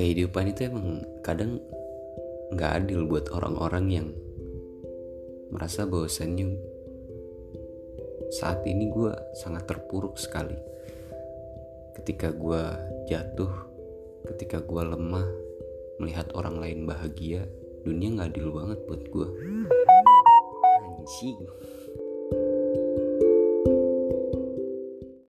kehidupan itu emang kadang nggak adil buat orang-orang yang merasa bahwasannya saat ini gue sangat terpuruk sekali. Ketika gue jatuh ketika gue lemah melihat orang lain bahagia dunia nggak adil banget buat gue anjing.